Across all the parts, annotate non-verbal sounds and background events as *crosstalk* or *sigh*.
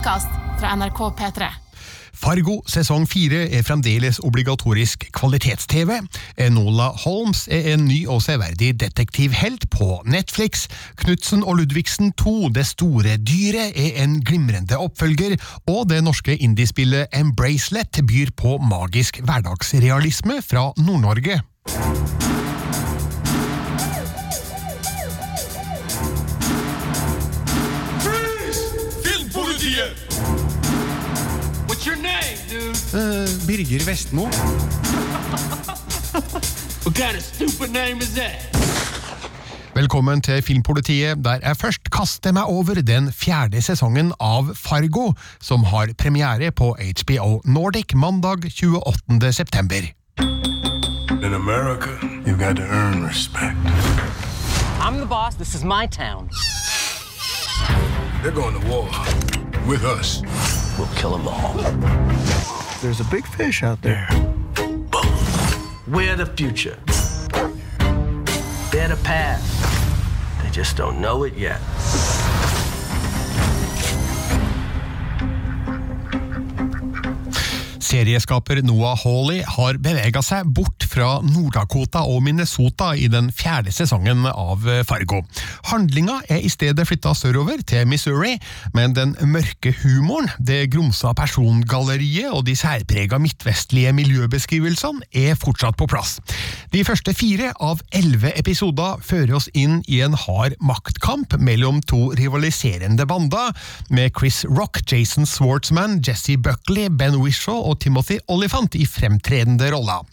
podkast fra NRK P3. Fargo sesong fire er fremdeles obligatorisk kvalitets-TV. Enola Holmes er en ny og severdig detektivhelt på Netflix. Knutsen og Ludvigsen 2, Det store dyret, er en glimrende oppfølger, og det norske indiespillet Embracelet byr på magisk hverdagsrealisme fra Nord-Norge. Dude? Birger Vestmo. *laughs* What kind of stupid name is that? Velkommen til Filmpolitiet, der jeg først kaster meg over den fjerde sesongen av Fargo, som har premiere på HBO Nordic mandag 28. september. In America, you've got to earn respect. I'm the boss. This is my town. They're going to war with us. We'll kill them all. There's a big fish out there. We're the future. They're the past. They just don't know it yet. Serieskaper Noah Hawley har bevega seg bort fra Nord-Dakota og Minnesota i den fjerde sesongen av Fargo. Handlinga er i stedet flytta sørover, til Missouri, men den mørke humoren, det grumsa persongalleriet og de særprega midtvestlige miljøbeskrivelsene er fortsatt på plass. De første fire av elleve episoder fører oss inn i en hard maktkamp mellom to rivaliserende bander, med Chris Rock, Jason Swartzman, Jesse Buckley, Ben Whishaw og Timothy Olyphant i fremtredende roller.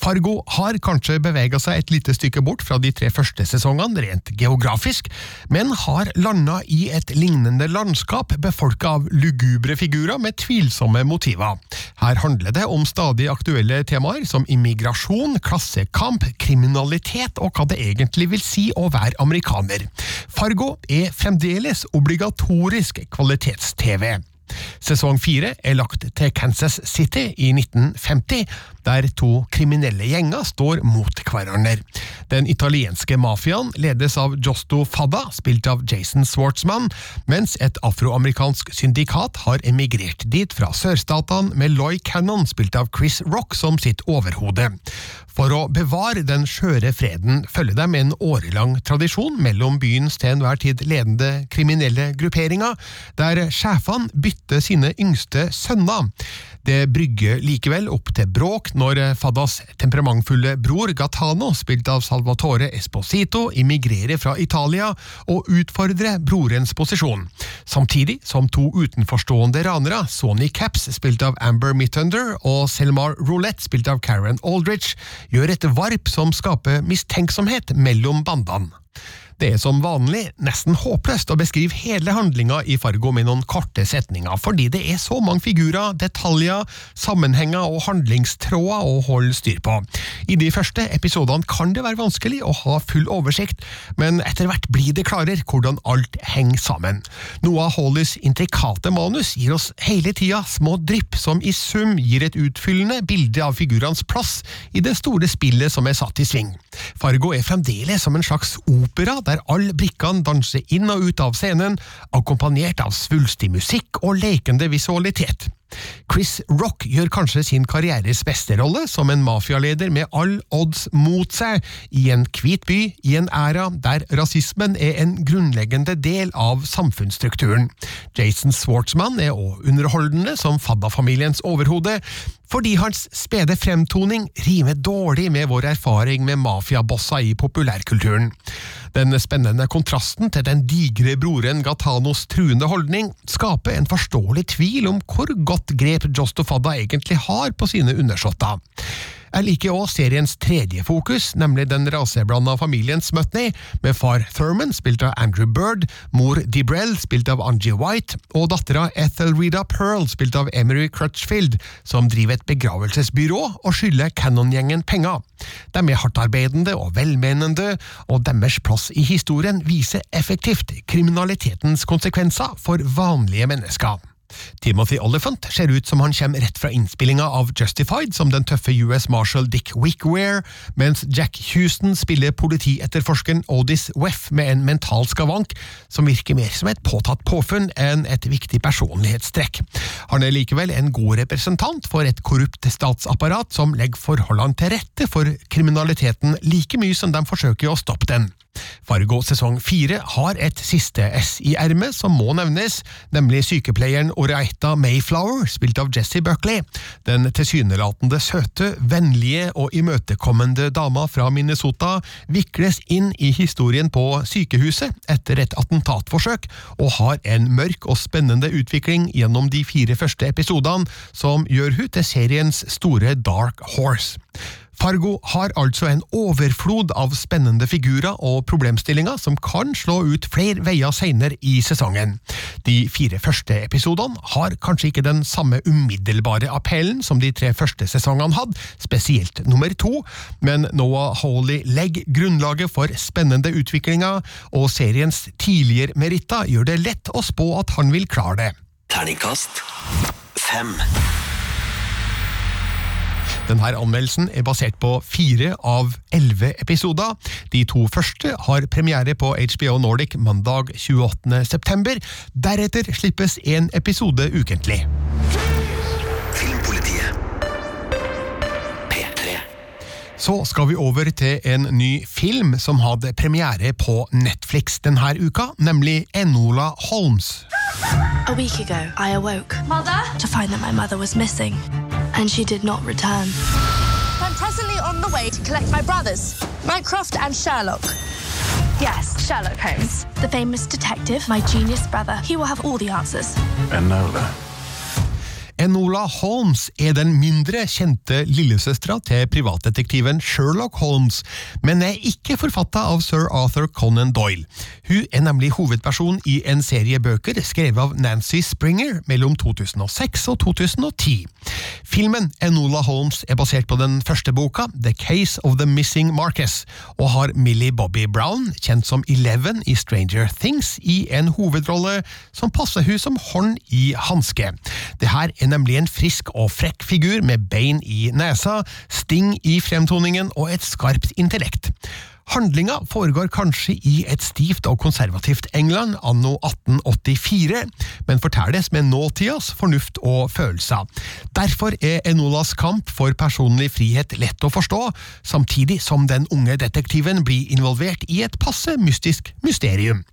Fargo har kanskje bevega seg et lite stykke bort fra de tre første sesongene rent geografisk, men har landa i et lignende landskap befolka av lugubre figurer med tvilsomme motiver. Her handler det om stadig aktuelle temaer som immigrasjon, klassekamp, kriminalitet og hva det egentlig vil si å være amerikaner. Fargo er fremdeles obligatorisk kvalitets-TV. Sesong fire er lagt til Kansas City i 1950, der to kriminelle gjenger står mot hverandre. Den italienske mafiaen ledes av Josto Fadda, spilt av Jason Swartzman, mens et afroamerikansk syndikat har emigrert dit fra sørstatene med Loy Cannon, spilt av Chris Rock, som sitt overhode. For å bevare den skjøre freden følger de en årelang tradisjon mellom byens til enhver tid ledende kriminelle grupperinger, der sjefene bytter sine yngste sønner. Det brygger likevel opp til bråk når Faddas temperamentfulle bror Gatano, spilt av Salvatore Esposito, immigrerer fra Italia og utfordrer brorens posisjon. Samtidig som to utenforstående ranere, Sony Caps, spilt av Amber Mittunder, og Selmar Roulette, spilt av Karen Aldrich, gjør et varp som skaper mistenksomhet mellom bandene. Det er som vanlig nesten håpløst å beskrive hele handlinga i Fargo med noen korte setninger, fordi det er så mange figurer, detaljer, sammenhenger og handlingstråder å holde styr på. I de første episodene kan det være vanskelig å ha full oversikt, men etter hvert blir det klarere hvordan alt henger sammen. Noah Hollys intrikate manus gir oss hele tida små drypp som i sum gir et utfyllende bilde av figurenes plass i det store spillet som er satt i sving. Fargo er fremdeles som en slags opera der alle brikkene danser inn og ut av scenen, akkompagnert av svulstig musikk og lekende visualitet. Chris Rock gjør kanskje sin karrieres beste rolle som en mafialeder med all odds mot seg, i en hvit by i en æra der rasismen er en grunnleggende del av samfunnsstrukturen. Jason Swartzman er òg underholdende som Fadda-familiens overhode, fordi hans spede fremtoning rimer dårlig med vår erfaring med mafiabossa i populærkulturen. Den spennende kontrasten til den digre broren Gatanos truende holdning skaper en forståelig tvil om hvor godt grep Jostofada egentlig har på sine undersåtter. Jeg liker også seriens tredje fokus, nemlig den raseblanda familien Smutney, med far Thurman, spilt av Andrew Bird, mor Debrell, spilt av Angie White, og dattera Ethelreda Pearl, spilt av Emery Crutchfield, som driver et begravelsesbyrå og skylder Cannon-gjengen penger. De er hardtarbeidende og velmenende, og deres plass i historien viser effektivt kriminalitetens konsekvenser for vanlige mennesker. Timothy Oliphant ser ut som han kommer rett fra innspillinga av Justified som den tøffe US Marshal Dick Wickware, mens Jack Houston spiller politietterforskeren Odis Weff med en mental skavank som virker mer som et påtatt påfunn enn et viktig personlighetstrekk. Han er likevel en god representant for et korrupt statsapparat som legger forholdene til rette for kriminaliteten like mye som de forsøker å stoppe den. Fargo sesong fire har et siste S i ermet som må nevnes, nemlig sykepleieren Oreita Mayflower, spilt av Jesse Buckley. Den tilsynelatende søte, vennlige og imøtekommende dama fra Minnesota vikles inn i historien på sykehuset etter et attentatforsøk, og har en mørk og spennende utvikling gjennom de fire første episodene, som gjør hun til seriens store Dark Horse. Fargo har altså en overflod av spennende figurer og problemstillinger som kan slå ut flere veier senere i sesongen. De fire første episodene har kanskje ikke den samme umiddelbare appellen som de tre første sesongene hadde, spesielt nummer to, men Noah Hawley legger grunnlaget for spennende utviklinger, og seriens tidligere meritter gjør det lett å spå at han vil klare det. Terningkast fem. Denne anmeldelsen er basert på fire av elleve episoder. De to første har premiere på HBO Nordic mandag 28. september. Deretter slippes en episode ukentlig. Filmpolitiet. P3. Så skal vi over til en ny film som hadde premiere på Netflix denne uka, nemlig Enola Holmes. A week ago, I awoke Mother? to find that my mother was missing, and she did not return. I'm presently on the way to collect my brothers, Mycroft and Sherlock. Yes, Sherlock Holmes. The famous detective, my genius brother, he will have all the answers. Enola. Enola Holmes er den mindre kjente lillesøstera til privatdetektiven Sherlock Holmes, men er ikke forfatta av sir Arthur Conan Doyle. Hun er nemlig hovedperson i en serie bøker skrevet av Nancy Springer mellom 2006 og 2010. Filmen Enola Holmes er basert på den første boka, The Case of the Missing Marcus, og har Millie Bobby Brown, kjent som Eleven i Stranger Things, i en hovedrolle som passer hun som hånd i hanske. Det her er nemlig en frisk og frekk figur med bein i nesa, sting i fremtoningen og et skarpt intellekt. Handlinga foregår kanskje i et stivt og konservativt England anno 1884, men fortelles med nåtidas fornuft og følelser. Derfor er Enolas kamp for personlig frihet lett å forstå, samtidig som den unge detektiven blir involvert i et passe mystisk mysterium.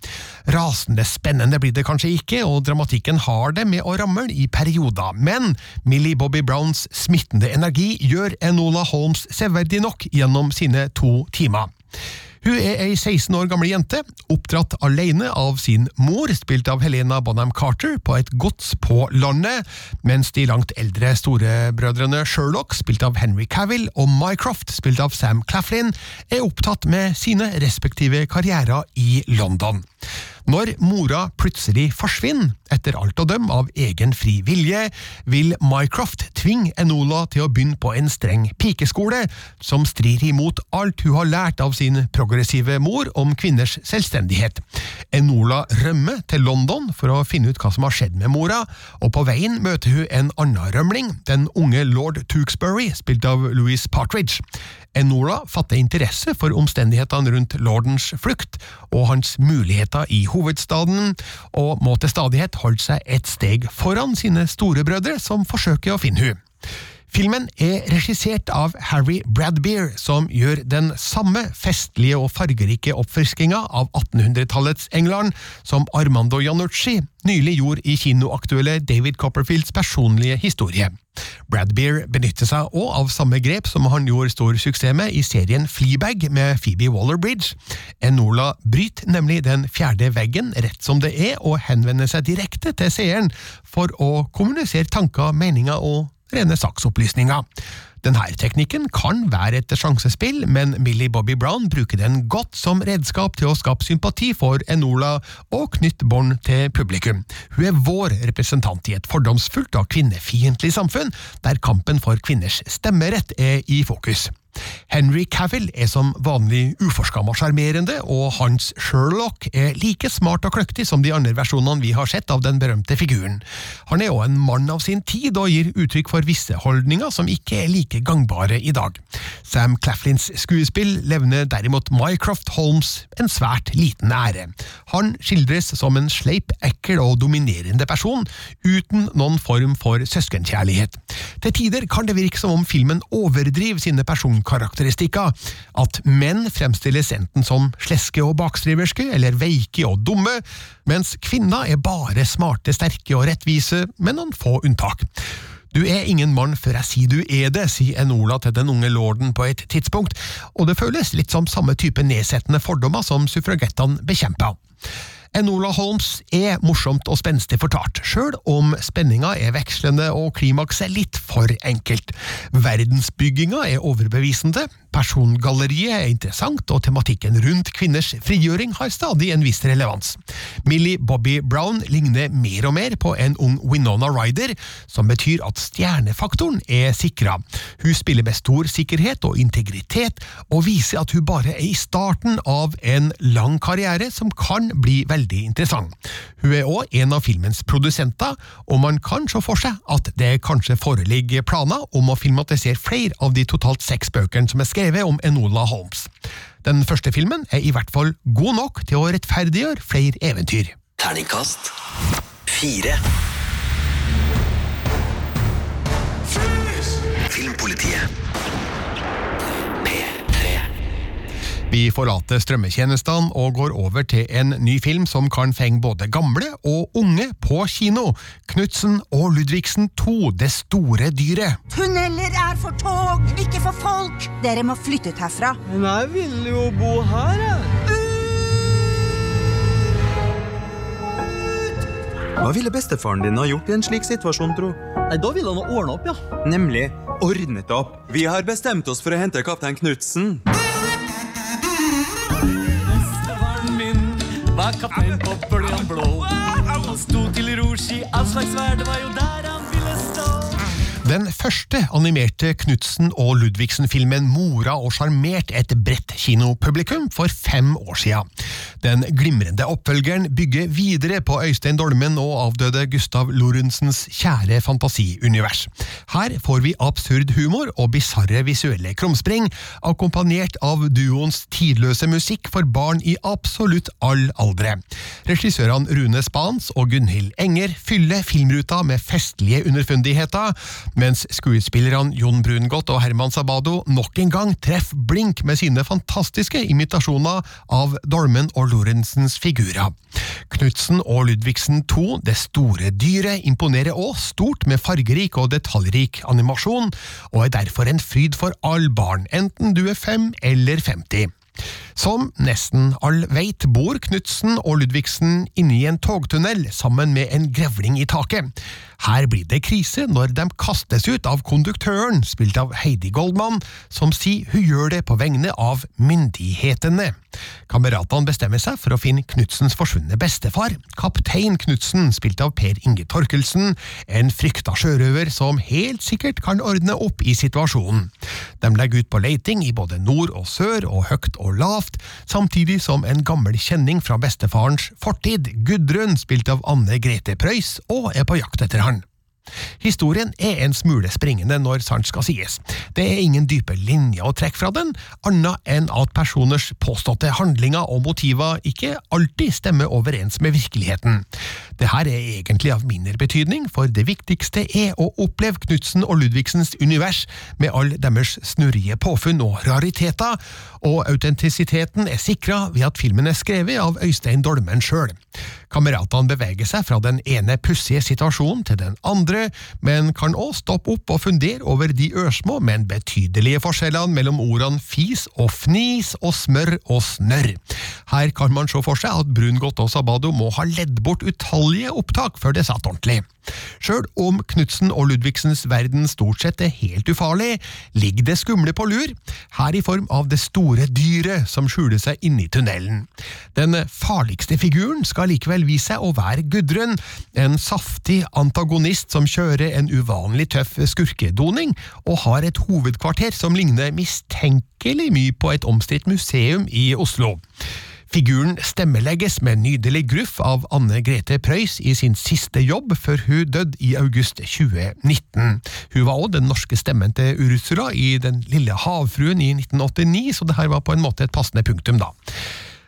Rasende spennende blir det kanskje ikke, og dramatikken har det med å ramle i perioder, men Millie Bobby Browns smittende energi gjør Enola Holmes severdig nok gjennom sine to timer. Hun er ei 16 år gammel jente, oppdratt alene av sin mor, spilt av Helena Bonham Carter, på et gods på landet, mens de langt eldre storebrødrene Sherlock, spilt av Henry Cavill, og Mycroft, spilt av Sam Claflin, er opptatt med sine respektive karrierer i London. Når mora plutselig forsvinner, etter alt å dømme av egen fri vilje, vil Mycroft tvinge Enola til å begynne på en streng pikeskole, som strir imot alt hun har lært av sin progressive mor om kvinners selvstendighet. Enola rømmer til London for å finne ut hva som har skjedd med mora, og på veien møter hun en annen rømling, den unge lord Tewksbury, spilt av Louis Partridge. Enola fatter interesse for omstendighetene rundt lordens flukt og hans muligheter i hovedstaden, og må til stadighet holde seg et steg foran sine storebrødre som forsøker å finne hun. Filmen er regissert av Harry Bradbeer, som gjør den samme festlige og fargerike oppfriskinga av 1800-tallets England som Armando Janucci nylig gjorde i kinoaktuelle David Copperfields personlige historie. Bradbeer benytter seg òg av samme grep som han gjorde stor suksess med i serien Fleabag med Phoebe Waller-Bridge. Enola bryter nemlig den fjerde veggen rett som det er, og henvender seg direkte til seeren for å kommunisere tanker, meninger og rene saksopplysninga. Denne teknikken kan være et sjansespill, men Millie Bobby Brown bruker den godt som redskap til å skape sympati for Enola og knytte bånd til publikum. Hun er vår representant i et fordomsfullt og kvinnefiendtlig samfunn, der kampen for kvinners stemmerett er i fokus. Henry Cavill er som vanlig uforskamma sjarmerende, og hans Sherlock er like smart og kløktig som de andre versjonene vi har sett av den berømte figuren. Han er òg en mann av sin tid, og gir uttrykk for visse holdninger som ikke er like gangbare i dag. Sam Claflins skuespill levner derimot Mycroft Holmes en svært liten ære. Han skildres som en sleip, ekkel og dominerende person, uten noen form for søskenkjærlighet. Til tider kan det virke som om filmen overdriver sine personkarakteristikker, at menn fremstilles enten som sleske og bakstriverske, eller veike og dumme, mens kvinner er bare smarte, sterke og rettvise, med noen få unntak. Du er ingen mann før jeg sier du er det, sier Enola til den unge lorden på et tidspunkt, og det føles litt som samme type nedsettende fordommer som suffragettene bekjempa. Enola Holmes er morsomt og spenstig fortalt, sjøl om spenninga er vekslende og klimakset litt for enkelt. Verdensbygginga er overbevisende, persongalleriet er interessant, og tematikken rundt kvinners frigjøring har stadig en viss relevans. Millie Bobby Brown ligner mer og mer på en ung Winona Ryder, som betyr at stjernefaktoren er sikra. Hun spiller med stor sikkerhet og integritet, og viser at hun bare er i starten av en lang karriere som kan bli veldig interessant. Hun er òg en av filmens produsenter, og man kan se for seg at det kanskje foreligger planer om å filmatisere flere av de totalt seks bøkene som er skrevet om Enola Holmes. Den første filmen er i hvert fall god nok til å rettferdiggjøre flere eventyr. Terningkast fire. Filmpolitiet. P3. Vi forlater strømmetjenestene og går over til en ny film som kan fenge både gamle og unge på kino. Knutsen og Ludvigsen 2, Det store dyret. Tunneler er for tog, ikke for folk. Dere må flytte ut herfra. Men jeg vil jo bo her, jeg. Hva ville bestefaren din ha gjort i en slik situasjon, tro? Nei, Da ville han ha ordna opp, ja. Nemlig ordnet opp. Vi har bestemt oss for å hente kaptein Knutsen. Kaptein på bølgen blå. Sto til rors i all slags vær, det var jo der. Den første animerte Knutsen og Ludvigsen-filmen mora og sjarmert et bredt kinopublikum for fem år siden. Den glimrende oppfølgeren bygger videre på Øystein Dolmen og avdøde Gustav Lorentzens kjære fantasiunivers. Her får vi absurd humor og bisarre visuelle krumspring, akkompagnert av duoens tidløse musikk for barn i absolutt all aldre. Regissørene Rune Spans og Gunhild Enger fyller filmruta med festlige underfundigheter, mens skuespillerne Jon Brungot og Herman Sabado nok en gang treffer blink med sine fantastiske imitasjoner av Dolmen og Lorentzens figurer. Knutsen og Ludvigsen 2, Det store dyret, imponerer også stort med fargerik og detaljrik animasjon, og er derfor en fryd for all barn, enten du er fem eller 50. Som nesten all veit, bor Knutsen og Ludvigsen inne i en togtunnel sammen med en grevling i taket. Her blir det krise når de kastes ut av konduktøren, spilt av Heidi Goldman, som sier hun gjør det på vegne av myndighetene. Kameratene bestemmer seg for å finne Knutsens forsvunne bestefar, kaptein Knutsen, spilt av Per Inge Torkelsen, en frykta sjørøver som helt sikkert kan ordne opp i situasjonen. De legger ut på leiting i både nord og sør og høgt og lavt, samtidig som en gammel kjenning fra bestefarens fortid, Gudrun, spilt av Anne Grete Preus, og er på jakt etter han. Historien er en smule springende når sant skal sies. Det er ingen dype linjer å trekke fra den, annet enn at personers påståtte handlinger og motiver ikke alltid stemmer overens med virkeligheten. Det her er egentlig av mindre betydning, for det viktigste er å oppleve Knutsen og Ludvigsens univers med all deres snurrige påfunn og rariteter, og autentisiteten er sikra ved at filmen er skrevet av Øystein Dolmen sjøl. Kameratene beveger seg fra den ene pussige situasjonen til den andre, men kan også stoppe opp og fundere over de ørsmå, men betydelige forskjellene mellom ordene fis og fnis og smør og snørr. Her kan man se for seg at Brungot og Sabado må ha ledd bort utallige opptak før det satt ordentlig. Sjøl om Knutsen og Ludvigsens verden stort sett er helt ufarlig, ligger det skumle på lur, her i form av det store dyret som skjuler seg inni tunnelen. Den farligste figuren skal likevel vise seg å være Gudrun, en saftig antagonist som kjører en uvanlig tøff skurkedoning, og har et hovedkvarter som ligner mistenkelig mye på et omstridt museum i Oslo. Figuren stemmelegges med nydelig gruff av Anne Grete Preus i sin siste jobb før hun døde i august 2019. Hun var også den norske stemmen til Ursula i Den lille havfruen i 1989, så det her var på en måte et passende punktum, da.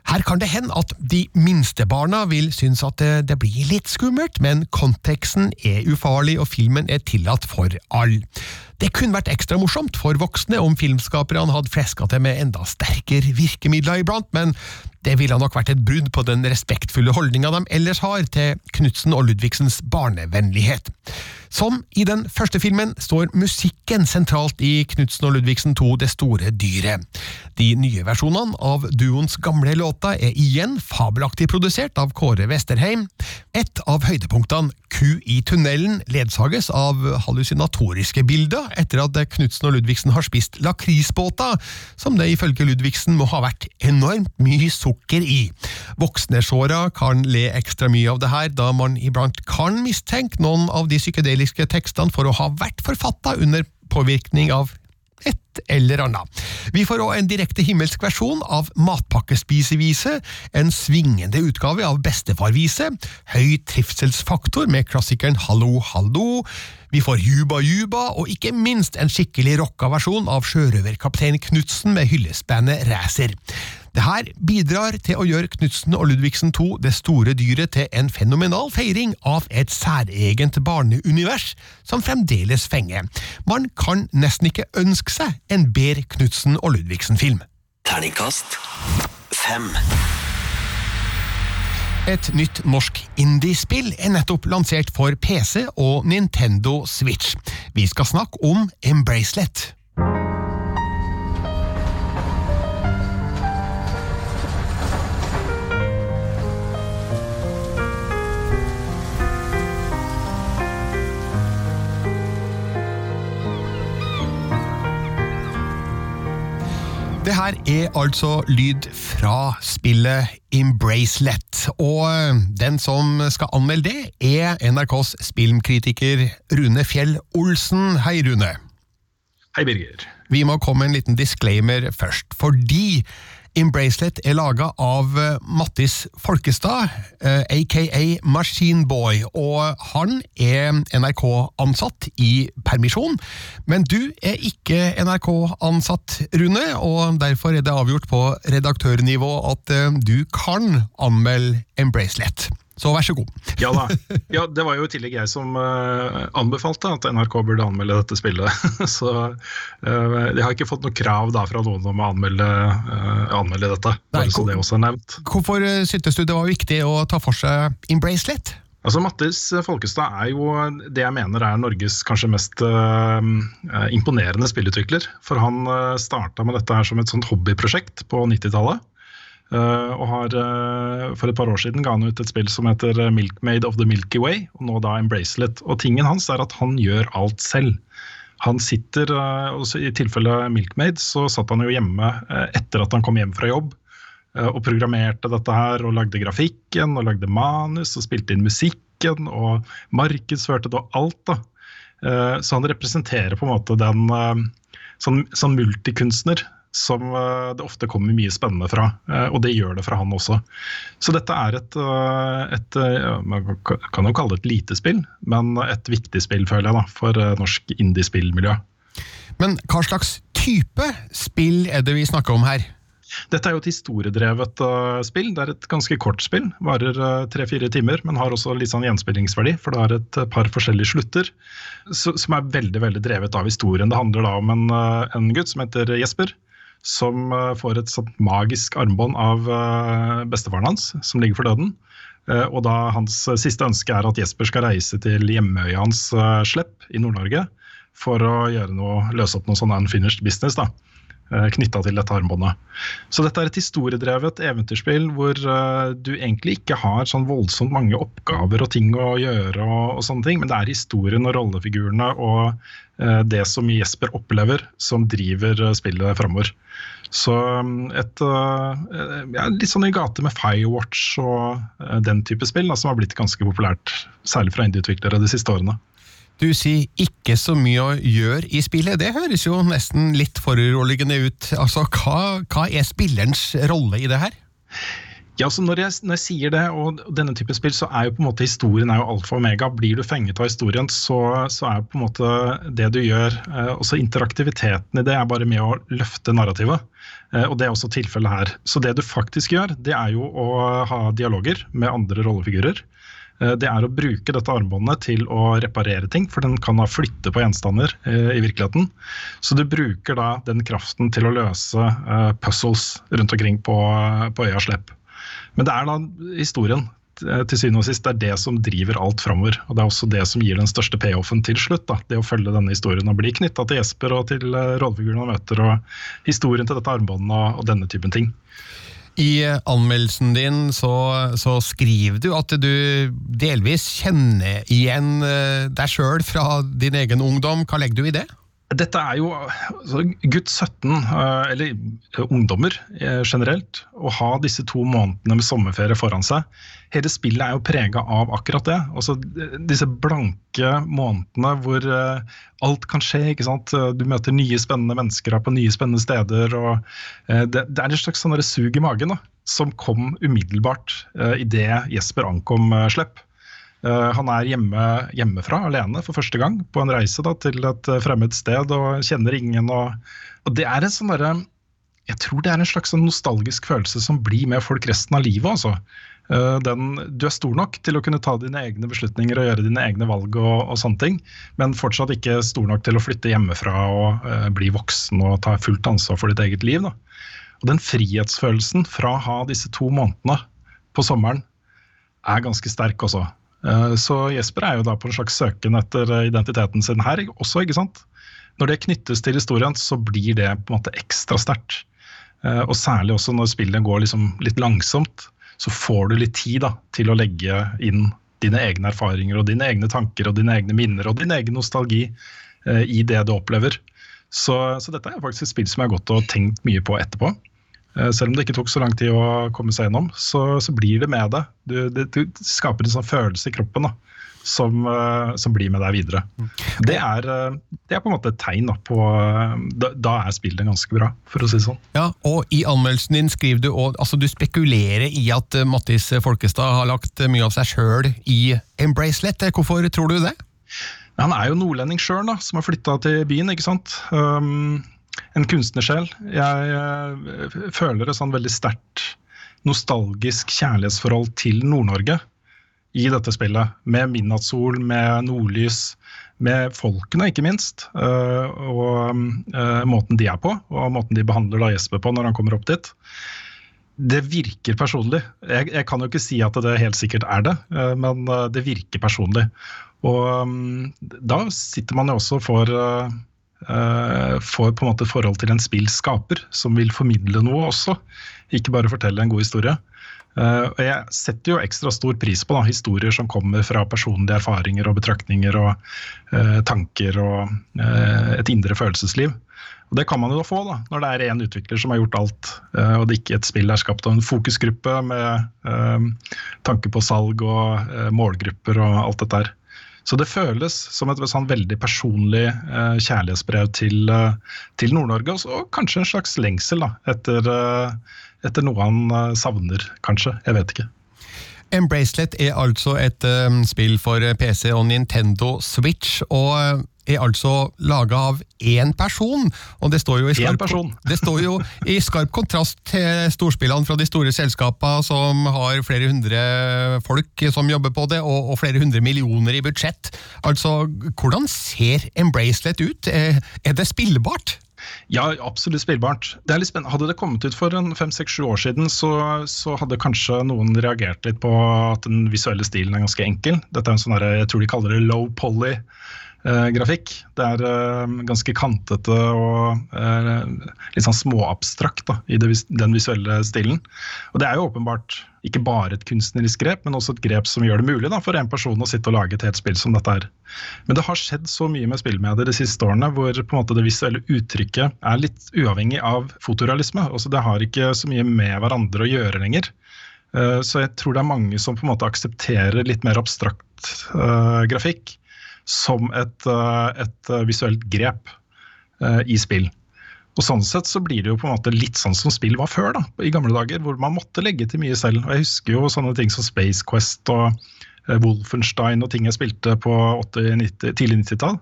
Her kan det hende at de minste barna vil synes at det, det blir litt skummelt, men konteksten er ufarlig og filmen er tillatt for alle. Det kunne vært ekstra morsomt for voksne om filmskaperne hadde fleska til med enda sterkere virkemidler iblant, men det ville nok vært et brudd på den respektfulle holdninga de ellers har til Knutsen og Ludvigsens barnevennlighet. Som i den første filmen står musikken sentralt i Knutsen og Ludvigsen 2 Det store dyret. De nye versjonene av duoens gamle låter er igjen fabelaktig produsert av Kåre Westerheim. Et av høydepunktene, Ku i tunnelen, ledsages av hallusinatoriske bilder etter at Knutsen og Ludvigsen har spist lakrisbåta, som det ifølge Ludvigsen må ha vært enormt mye sukker i. Voksnesåra kan le ekstra mye av det her, da man iblant kan mistenke noen av de psykedeliske tekstene for å ha vært forfatta under påvirkning av et eller annet. Vi får òg en direkte himmelsk versjon av Matpakkespisevise, en svingende utgave av Bestefarvise, høy trivselsfaktor med klassikeren Hallo, hallo, vi får Juba Juba, og ikke minst en skikkelig rocka versjon av sjørøverkaptein Knutsen med hyllestbandet Racer. Det her bidrar til å gjøre Knutsen og Ludvigsen 2 Det store dyret til en fenomenal feiring av et særegent barneunivers som fremdeles fenger. Man kan nesten ikke ønske seg en bedre Knutsen og Ludvigsen-film. Terningkast fem. Et nytt norsk indiespill er nettopp lansert for PC og Nintendo Switch. Vi skal snakke om Embracelet. Det her er altså lyd fra spillet Embracelet, og den som skal anmelde det, er NRKs spillkritiker Rune Fjell Olsen. Hei, Rune. Hei, Birger. Vi må komme med en liten disclaimer først, fordi Embracelet er laga av Mattis Folkestad, aka Machineboy, og han er NRK-ansatt i permisjon. Men du er ikke NRK-ansatt, Rune, og derfor er det avgjort på redaktørnivå at du kan anmelde Embracelet. Så vær så god. ja da. Ja, det var jo i tillegg jeg som uh, anbefalte at NRK burde anmelde dette spillet. *laughs* så uh, jeg har ikke fått noe krav da fra noen om å anmelde, uh, anmelde dette. Nei, så det også er nevnt. Hvorfor syntes du det var viktig å ta for seg Embracelet? Altså Mattis Folkestad er jo det jeg mener er Norges kanskje mest imponerende spillutvikler. For han uh, starta med dette her som et sånt hobbyprosjekt på 90-tallet. Uh, og har uh, For et par år siden ga han ut et spill som heter Milkmaid of the Milky Way, og nå da Embracelet. Og tingen hans er at han gjør alt selv. Han sitter, I tilfelle Milkmaid så satt han jo hjemme etter at han kom hjem fra jobb og programmerte dette her og lagde grafikken og lagde manus og spilte inn musikken og markedsførte det og alt. da. Så han representerer på en måte den sånn, sånn multikunstner som det ofte kommer mye spennende fra. Og det gjør det fra han også. Så dette er et, et Man kan jo kalle det et lite spill, men et viktig spill, føler jeg, da, for norsk indiespillmiljø. Men hva slags type spill er det vi snakker om her? Dette er jo et historiedrevet spill. Det er et ganske kort spill. Varer tre-fire timer, men har også litt sånn gjenspillingsverdi. For det har et par forskjellige slutter så, som er veldig veldig drevet av historien. Det handler da om en, en gutt som heter Jesper. Som får et sånt magisk armbånd av bestefaren hans, som ligger for døden. Og da hans siste ønske er at Jesper skal reise til hjemmeøya hans Slepp i Nord-Norge. For å gjøre noe, løse opp noe sånn unfinished business. da knytta til dette armbåndet. Så dette er et historiedrevet eventyrspill hvor uh, du egentlig ikke har sånn voldsomt mange oppgaver og ting å gjøre, og, og sånne ting, men det er historien og rollefigurene og uh, det som Jesper opplever, som driver spillet framover. Så et ja, litt sånn i gate med Firewatch og den type spill da, som har blitt ganske populært, særlig fra indieutviklere de siste årene. Du sier ikke så mye å gjøre i spillet. Det høres jo nesten litt foruroligende ut. Altså, hva, hva er spillerens rolle i det her? Ja, så når jeg, når jeg, sier det, og denne type spill, så er jo på en måte historien er jo alfa og omega. Blir du fenget av historien, så, så er på en måte det du gjør eh, Også interaktiviteten i det er bare med å løfte narrativet. Eh, og det er også tilfellet her. Så det du faktisk gjør, det er jo å ha dialoger med andre rollefigurer. Eh, det er å bruke dette armbåndet til å reparere ting, for den kan da flytte på gjenstander eh, i virkeligheten. Så du bruker da den kraften til å løse eh, puzzles rundt omkring på, på øya Slepp. Men det er da historien til syvende og sist, det er det som driver alt framover. Og det er også det som gir den største payoffen til slutt. Da. Det å følge denne historien og bli knytta til Jesper og til rollefigurene han møter, og historien til dette armbåndet og, og, denne typen ting. I eh, anmeldelsen din så, så, skriver du at du delvis kjenner igjen deg sjøl fra din egen ungdom. Hva legger du i det? Dette er jo altså, gutt 17, eh, eller eh, ungdommer eh, generelt, å ha disse to månedene med sommerferie foran seg. Hele spillet er jo prega av akkurat det. Altså, disse blanke månedene hvor alt kan skje. ikke sant? Du møter nye spennende mennesker på nye spennende steder. og Det, det er et slags sånn sug i magen da, som kom umiddelbart idet Jesper ankom Slepp. Eh, han er hjemme, hjemmefra, alene, for første gang på en reise da, til et eh, fremmed sted og kjenner ingen. Og, og det er en sånn derre Jeg tror det er en slags sånn nostalgisk følelse som blir med folk resten av livet. altså. Eh, den, du er stor nok til å kunne ta dine egne beslutninger og gjøre dine egne valg, og, og sånne ting, men fortsatt ikke stor nok til å flytte hjemmefra og uh, bli voksen og ta fullt ansvar for ditt eget liv. Da. Og Den frihetsfølelsen fra å ha disse to månedene på sommeren er ganske sterk også. Eh, så Jesper er jo da på en slags søken etter eh, identiteten sin her også, ikke sant. Når det knyttes til historien, så blir det på en måte ekstra sterkt. Eh, og særlig også når spillet går liksom litt langsomt, så får du litt tid da, til å legge inn dine egne erfaringer og dine egne tanker og dine egne minner og din egen nostalgi i det du opplever. Så, så dette er faktisk et spill som jeg har gått og tenkt mye på etterpå. Eh, selv om det ikke tok så lang tid å komme seg gjennom, så, så blir det med deg. Du, det. du, skaper en sånn følelse i kroppen da, som, uh, som, blir med deg videre. Det er, uh, det er, på en måte et tegn da, på da, da, er spillet ganske bra, for å si det sånn. Ja, og I anmeldelsen din skriver du og, altså du spekulerer i at Mattis Folkestad har lagt mye av seg sjøl i Embracelet. Hvorfor tror du det? Han er jo nordlending sjøl, som har flytta til byen. ikke sant? Um, en kunstnersjel. Jeg uh, føler et sånn veldig sterkt nostalgisk kjærlighetsforhold til Nord-Norge i dette spillet. Med midnattssol, med nordlys, med folkene, ikke minst. Uh, og uh, måten de er på, og måten de behandler da Jesper på når han kommer opp dit. Det virker personlig. Jeg, jeg kan jo ikke si at det helt sikkert er det, men det virker personlig. Og um, da sitter man jo også for får på en måte forhold til en spillskaper som vil formidle noe også, ikke bare fortelle en god historie. Uh, og Jeg setter jo ekstra stor pris på da, historier som kommer fra personlige erfaringer og betraktninger og uh, tanker og et indre følelsesliv. Og Det kan man jo da få da, når det er én utvikler som har gjort alt, og det ikke et spill er skapt av en fokusgruppe med tanke på salg og målgrupper og alt dette her. Så det føles som et sånn veldig personlig eh, kjærlighetsbrev til, eh, til Nord-Norge, og kanskje en slags lengsel da, etter, eh, etter noe han eh, savner, kanskje. Jeg vet ikke. Embracelet er altså et um, spill for PC og Nintendo Switch, og er altså laga av én person. Og det står, skarp, *laughs* det står jo i skarp kontrast til storspillene fra de store selskapene som har flere hundre folk som jobber på det, og, og flere hundre millioner i budsjett. Altså, hvordan ser Embracelet ut? Er det spillbart? Ja, absolutt spillbart. Det er litt spennende. Hadde det kommet ut for en fem-seks-sju år siden, så, så, hadde kanskje noen reagert litt på at den visuelle stilen er ganske enkel. Dette er en sånn jeg tror de kaller det low poly grafikk. Det er eh, ganske kantete og eh, litt sånn småabstrakt da, i den visuelle stilen. Og det er jo åpenbart ikke bare et kunstnerisk grep, men også et grep som gjør det mulig da, for en person å sitte og lage et helt spill som dette er. Men det har skjedd så mye med spillmedier de siste årene hvor på en måte det visuelle uttrykket er litt uavhengig av fotorealisme. Også det har ikke så mye med hverandre å gjøre lenger. Eh, så jeg tror det er mange som på en måte aksepterer litt mer abstrakt grafikk som et, eh, et visuelt grep uh, i spill. Og Sånn sett så blir det jo på en måte litt sånn som spill var før, da, i gamle dager, hvor man måtte legge til mye selv. Og Jeg husker jo sånne ting som Space Quest og Wolfenstein og ting jeg spilte på 80, 90, tidlig 90-tall.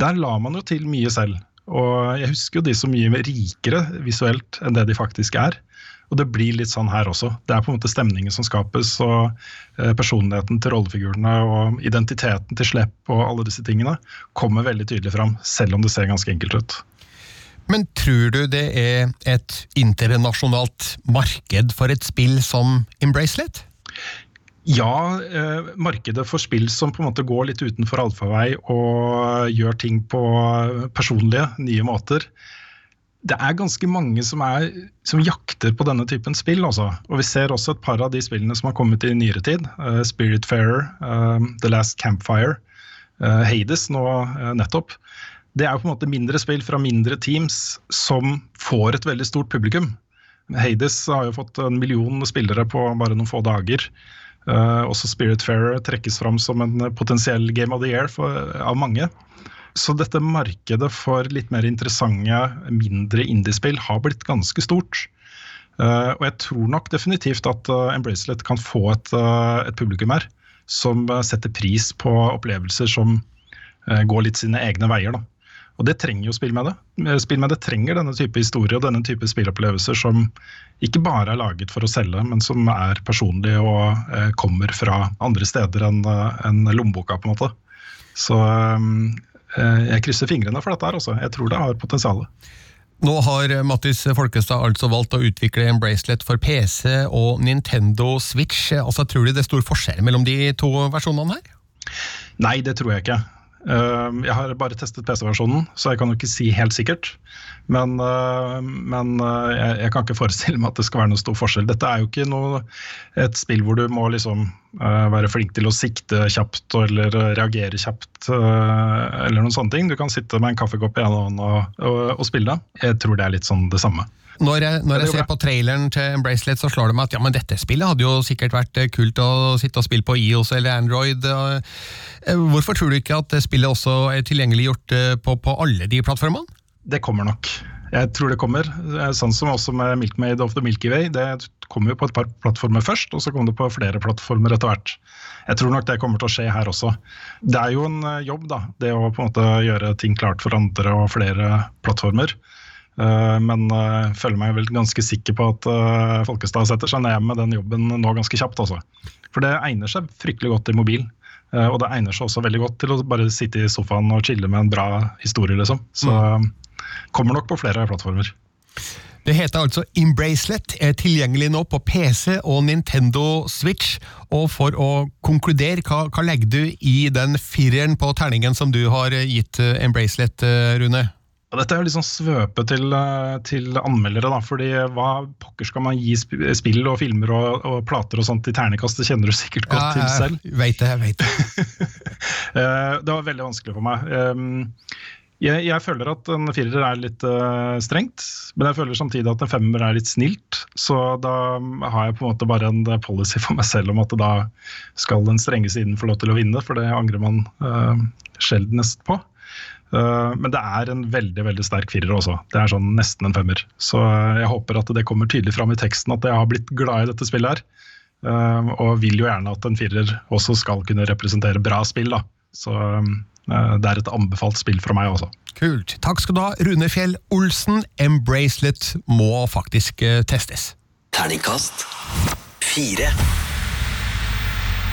Der la man jo til mye selv. Og jeg husker jo de så mye rikere visuelt enn det de faktisk er. Og det blir litt sånn her også. Det er på en måte stemningen som skapes, og eh, personligheten til rollefigurene og identiteten til Slepp og alle disse tingene kommer veldig tydelig fram, selv om det ser ganske enkelt ut. Men tror du det er et internasjonalt marked for et spill som Embracelet? Ja, eh, markedet for spill som på en måte går litt utenfor allfarvei og gjør ting på personlige, nye måter. Det er ganske mange som, er, som jakter på denne typen spill. Også. Og Vi ser også et par av de spillene som har kommet i nyere tid. Uh, Spiritfarer, uh, The Last Campfire, uh, Hades nå uh, nettopp. Det er på en måte mindre spill fra mindre teams som får et veldig stort publikum. Hades har jo fått en million spillere på bare noen få dager. Uh, også Spiritfarer trekkes fram som en potensiell game of the year for, av mange. Så dette markedet for litt mer interessante, mindre indiespill har blitt ganske stort. Uh, og jeg tror nok definitivt at uh, Embracelet kan få et, uh, et publikum her som setter pris på opplevelser som går litt sine egne veier. Da. Og det trenger jo spill med det. Spill med det trenger denne type historie og denne type spillopplevelser som ikke bare er laget for å selge, men som er personlige og kommer fra andre steder enn en lommeboka, på en måte. Så eh, jeg krysser fingrene for dette her også. Jeg tror det har potensial. Nå har Mattis Folkestad altså valgt å utvikle en bracelet for PC og Nintendo Switch. Altså, Tror du det er stor forskjell mellom de to versjonene her? Nei, det tror jeg ikke. Ehm, jeg har bare testet PC-versjonen, så jeg kan jo ikke si helt sikkert. Men, eh, men eh, jeg, jeg, kan ikke forestille meg at det skal være noen stor forskjell. Dette er jo ikke noe, et spill hvor du må liksom eh, være flink til å sikte kjapt eller reagere kjapt. eller noen sånne ting. Du kan sitte med en kaffekopp i ene hånd og, og, og spille. Jeg tror det er litt sånn det samme. Når jeg, når jeg ser på traileren til Embracelet, så slår det meg at ja, men dette spillet hadde jo sikkert vært eh, kult å sitte og spille på IOS eller Android. Eh, hvorfor tror du ikke at spillet også er tilgjengeliggjort eh, på, på alle de plattformene? Det kommer nok. Jeg tror det kommer. Sånn som også med Milkmade of the Milky Way. Det kom jo på et par plattformer først, og så kom det på flere plattformer etter hvert. Jeg tror nok det kommer til å skje her også. Det er jo en jobb, da. Det å på en måte gjøre ting klart for andre og flere plattformer. Eh, men jeg eh, føler meg vel ganske sikker på at eh, Folkestad setter seg ned med den jobben nå ganske kjapt. Også. For det egner seg fryktelig godt i mobil. Og det egner seg også veldig godt til å bare sitte i sofaen og chille med en bra historie, liksom. Så mm. kommer nok på flere plattformer. Det heter altså Embracelet, er tilgjengelig nå på PC og Nintendo Switch. Og for å konkludere, hva, hva legger du i den fireren på terningen som du har gitt Embracelet, Rune? Dette er jo litt sånn svøpe til, eh, til, anmeldere, da. fordi hva pokker skal man gi spill og filmer og, og plater og sånt i ternekast? Det kjenner du sikkert godt ja, til selv. Jeg vet det, jeg vet det. *laughs* Eh, det var veldig vanskelig for meg. Ehm, jeg, jeg føler at en firer er litt uh, strengt, men jeg føler samtidig at en femmer er litt snilt. Så da har jeg på en måte bare en policy *laughs* for meg selv om at da skal den strenge siden få lov til å vinne, for det angrer man sjeldnest på. Eh, men det er en veldig veldig sterk firer også. Det er sånn nesten en femmer. Så eh, jeg håper at det kommer tydelig fram i teksten at jeg har blitt glad i dette spillet her. Eh, og vil jo gjerne at en firer også skal kunne representere bra spill. da. Så det er et anbefalt spill fra meg også. Kult. Takk skal du ha, Rune Fjell Olsen. Embracelet må faktisk testes. Terningkast fire.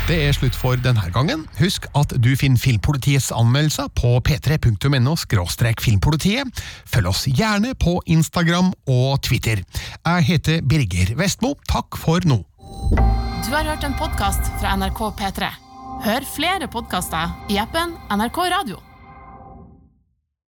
Det er slutt for denne gangen. Husk at du finner Filmpolitiets anmeldelser på p3.no filmpolitiet. Følg oss gjerne på Instagram og Twitter. Jeg heter Birger Vestmo. Takk for nå. Du har hørt en podkast fra NRK P3. Hør flere podkaster i appen NRK Radio.